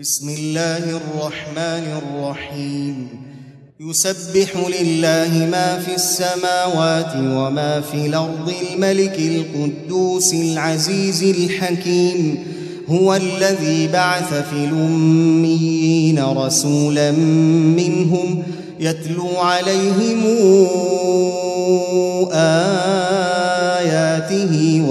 بسم الله الرحمن الرحيم. يسبح لله ما في السماوات وما في الأرض الملك القدوس العزيز الحكيم. هو الذي بعث في الأميين رسولا منهم يتلو عليهم اياته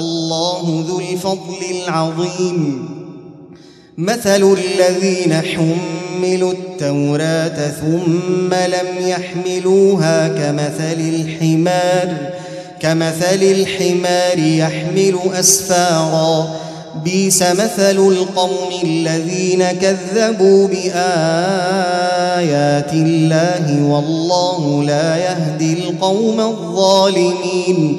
والله ذو الفضل العظيم. مثل الذين حملوا التوراة ثم لم يحملوها كمثل الحمار كمثل الحمار يحمل أسفارا. بيس مثل القوم الذين كذبوا بآيات الله والله لا يهدي القوم الظالمين.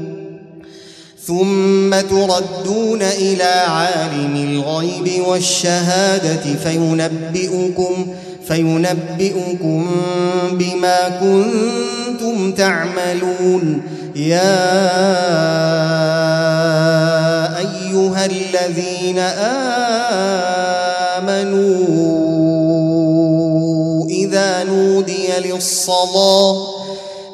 ثم تردون إلى عالم الغيب والشهادة فينبئكم فينبئكم بما كنتم تعملون. يا أيها الذين آمنوا إذا نودي للصلاة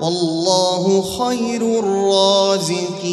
والله خير الرازقين.